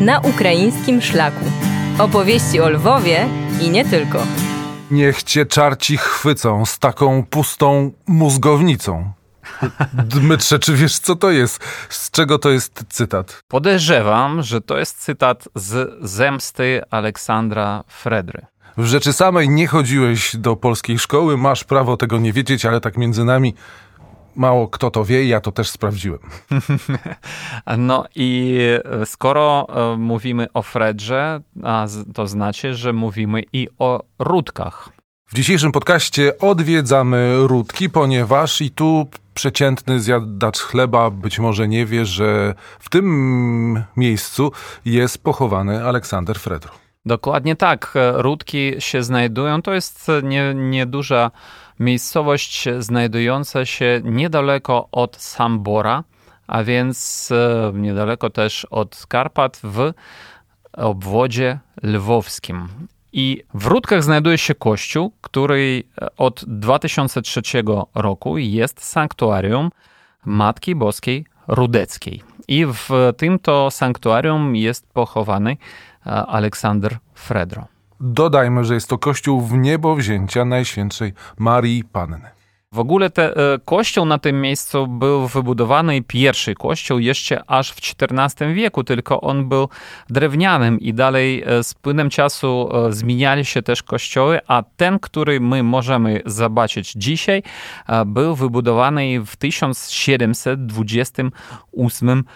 na ukraińskim szlaku. Opowieści o Lwowie i nie tylko. Niech cię czarci chwycą z taką pustą mózgownicą. Dmytrze, czy wiesz, co to jest? Z czego to jest cytat? Podejrzewam, że to jest cytat z Zemsty Aleksandra Fredry. W rzeczy samej nie chodziłeś do polskiej szkoły, masz prawo tego nie wiedzieć, ale tak między nami mało kto to wie, ja to też sprawdziłem. No i skoro e, mówimy o Fredrze, to znaczy, że mówimy i o Rudkach. W dzisiejszym podcaście odwiedzamy Rudki, ponieważ i tu przeciętny zjadacz chleba być może nie wie, że w tym miejscu jest pochowany Aleksander Fredro. Dokładnie tak. Rudki się znajdują. To jest nie, nieduża miejscowość znajdująca się niedaleko od Sambora, a więc e, niedaleko też od Karpat w obwodzie lwowskim. I w Rudkach znajduje się kościół, który od 2003 roku jest sanktuarium Matki Boskiej Rudeckiej. I w tym to sanktuarium jest pochowany Aleksander Fredro. Dodajmy, że jest to kościół w niebo wzięcia Najświętszej Marii Panny. W ogóle te, e, kościół na tym miejscu był wybudowany, pierwszy kościół jeszcze aż w XIV wieku, tylko on był drewnianym i dalej e, z płynem czasu e, zmieniali się też kościoły, a ten, który my możemy zobaczyć dzisiaj, był wybudowany w 1728 roku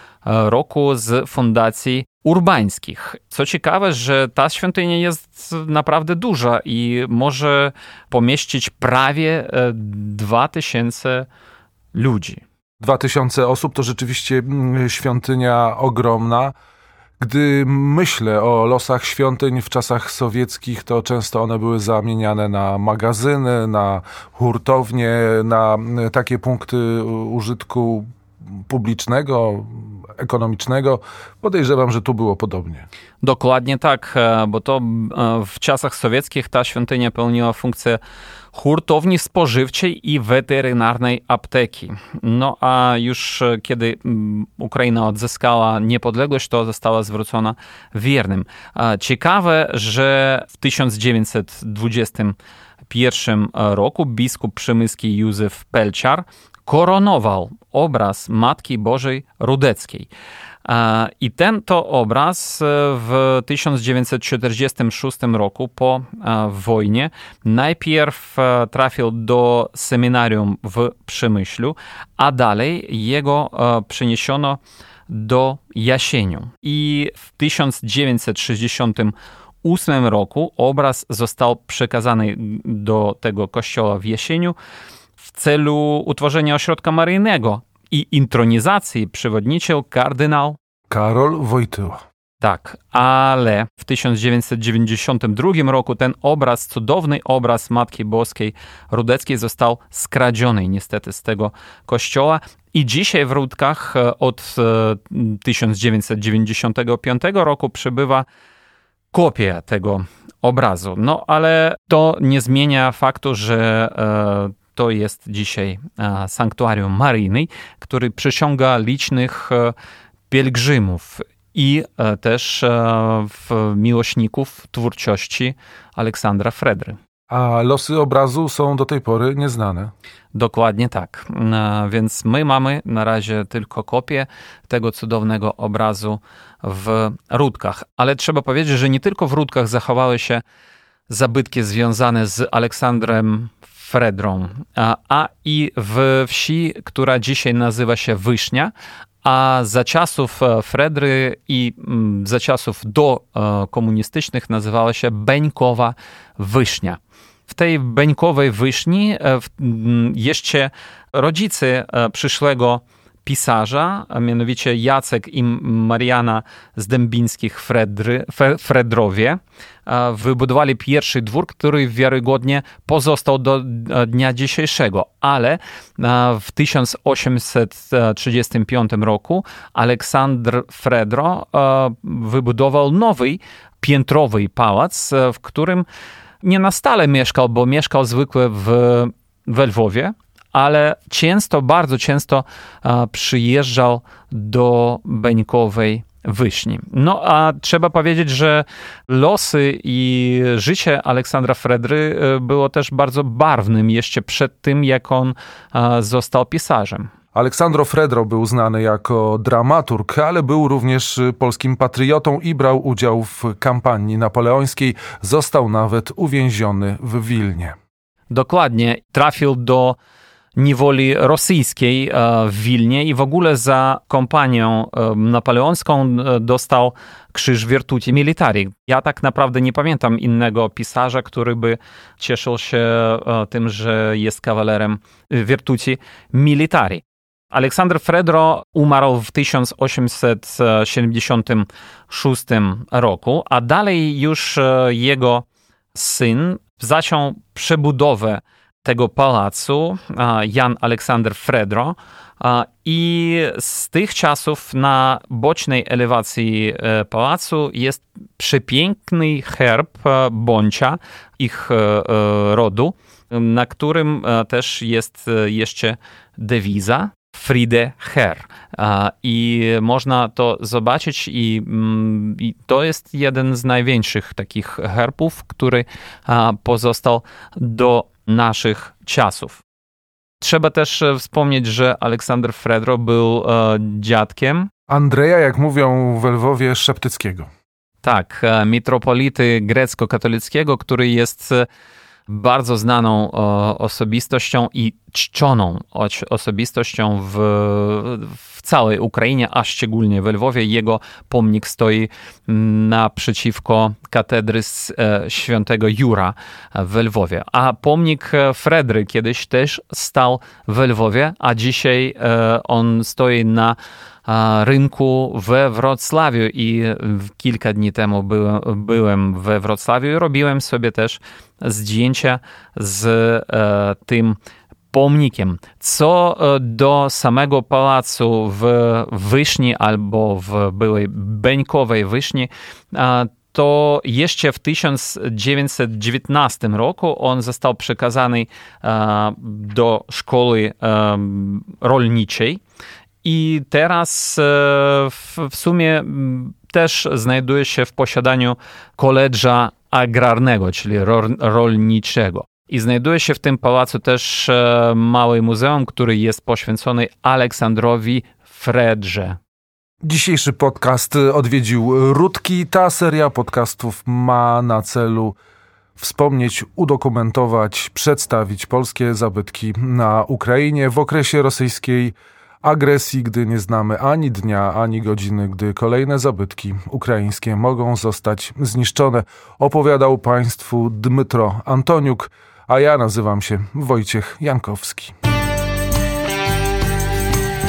z fundacji urbańskich. Co ciekawe, że ta świątynia jest naprawdę duża i może pomieścić prawie 2000 e, ludzi. 2000 osób to rzeczywiście mm, świątynia ogromna. Gdy myślę o losach świątyń w czasach sowieckich, to często one były zamieniane na magazyny, na hurtownie, na mm, takie punkty użytku publicznego, ekonomicznego. Podejrzewam, że tu było podobnie. Dokładnie tak, e, bo to e, w czasach sowieckich ta świątynia pełniła funkcję hurtowni spożywczej i weterynarnej apteki. No a już e, kiedy Ukraina odzyskała niepodległość, to została zwrócona wiernym. Ciekawe, że w 1921 roku biskup przemyski Józef Pelciar koronował obraz Matki Bożej Rudeckiej. I ten to obraz e, w 1946 roku po e, wojnie najpierw e, trafił do seminarium w Przemyślu, a dalej jego przeniesiono do Jasieniu. I w 1968 roku obraz został przekazany do tego kościoła w Jasieniu w celu utworzenia ośrodka maryjnego i intronizacji przewodniczył kardynał Karol Wojtyła. Tak, ale w 1992 roku ten obraz, cudowny obraz Matki Boskiej Rudeckiej został skradziony niestety z tego kościoła i dzisiaj w Rudkach e, od 1995 e, roku przybywa kopia tego obrazu. No ale to nie zmienia faktu, że e, to jest dzisiaj e, sanktuarium maryjny, który przyciąga licznych e, pielgrzymów i e, też miłośników twórczości Aleksandra Fredry. A losy obrazu są do tej pory nieznane. Dokładnie tak. Więc my mamy na razie tylko kopię tego cudownego obrazu w Rudkach. Ale trzeba powiedzieć, że nie tylko w Rudkach zachowały się zabytki związane z Aleksandrem Fredrą, a, a i w wsi, która dzisiaj nazywa się Wysznia, a za czasów e, Fredry i mm, za czasów do e, komunistycznych nazywała się Beńkowa Wysznia. W tej Beńkowej Wyszni e, jeszcze rodzice przyszłego pisarza, a mianowicie Jacek i Mariana z Dębińskich Fredry, Fredrowie, wybudowali pierwszy dwór, który wiarygodnie pozostał do dnia dzisiejszego, ale w 1835 roku Aleksandr Fredro wybudował nowy piętrowy pałac, w którym nie na stale mieszkał, bo mieszkał zwykle w, w Lwowie, ale często, bardzo często przyjeżdżał do Beńkowej Wyszni. No a trzeba powiedzieć, że losy i życie Aleksandra Fredry było też bardzo barwnym jeszcze przed tym, jak on został pisarzem. Aleksandro Fredro był znany jako dramaturg, ale był również polskim patriotą i brał udział w kampanii napoleońskiej. Został nawet uwięziony w Wilnie. Dokładnie. Trafił do niewoli rosyjskiej e, w Wilnie i w ogóle za kompanią e, napoleonską e, dostał krzyż Virtuti Militari. Ja tak naprawdę nie pamiętam innego pisarza, który by cieszył się tym, że jest kawalerem Virtuti Militari. Aleksander Fredro umarł w 1876 roku, a dalej już jego syn zaczął przebudowę tego pałacu, Jan Aleksander Fredro. I z tych czasów na bocznej elewacji e, pałacu jest przepiękny herb e, bącia ich e, rodu, na którym też jest jeszcze dewiza Friede Herr. I można to zobaczyć, i, mm, i, to jest jeden z największych takich herbów, który pozostał do naszych czasów. Trzeba też e, wspomnieć, że Aleksander Fredro był e, dziadkiem Andrzeja, jak mówią w Lwowie, Szeptyckiego. Tak, e, mitropolity grecko-katolickiego, który jest e, bardzo znaną osobistością i czczoną osobistością w, w całej Ukrainie, a szczególnie w Lwowie. Jego pomnik stoi naprzeciwko katedry e, świętego Jura w Lwowie. A pomnik Fredry kiedyś też stał w Lwowie, a dzisiaj e, on stoi na rynku we Wrocławiu i kilka dni temu byłem, byłem we Wrocławiu i robiłem sobie też zdjęcia z e, tym pomnikiem. Co e, do samego pałacu w Wyszni albo w byłej Beńkowej Wyszni, to jeszcze w 1919 roku on został przekazany do szkoły rolniczej i teraz e, w sumie też znajduje się w posiadaniu koledża agrarnego, czyli rolniczego. I znajduje się w tym pałacu też e, mały muzeum, który jest poświęcony Aleksandrowi Fredrze. Dzisiejszy podcast odwiedził Rutki. Ta seria podcastów ma na celu wspomnieć, udokumentować, przedstawić polskie zabytki na Ukrainie w okresie rosyjskiej agresji, gdy nie znamy ani dnia, ani godziny, gdy kolejne zabytki ukraińskie mogą zostać zniszczone. Opowiadał Państwu Dmytro Antoniuk, a ja nazywam się Wojciech Jankowski.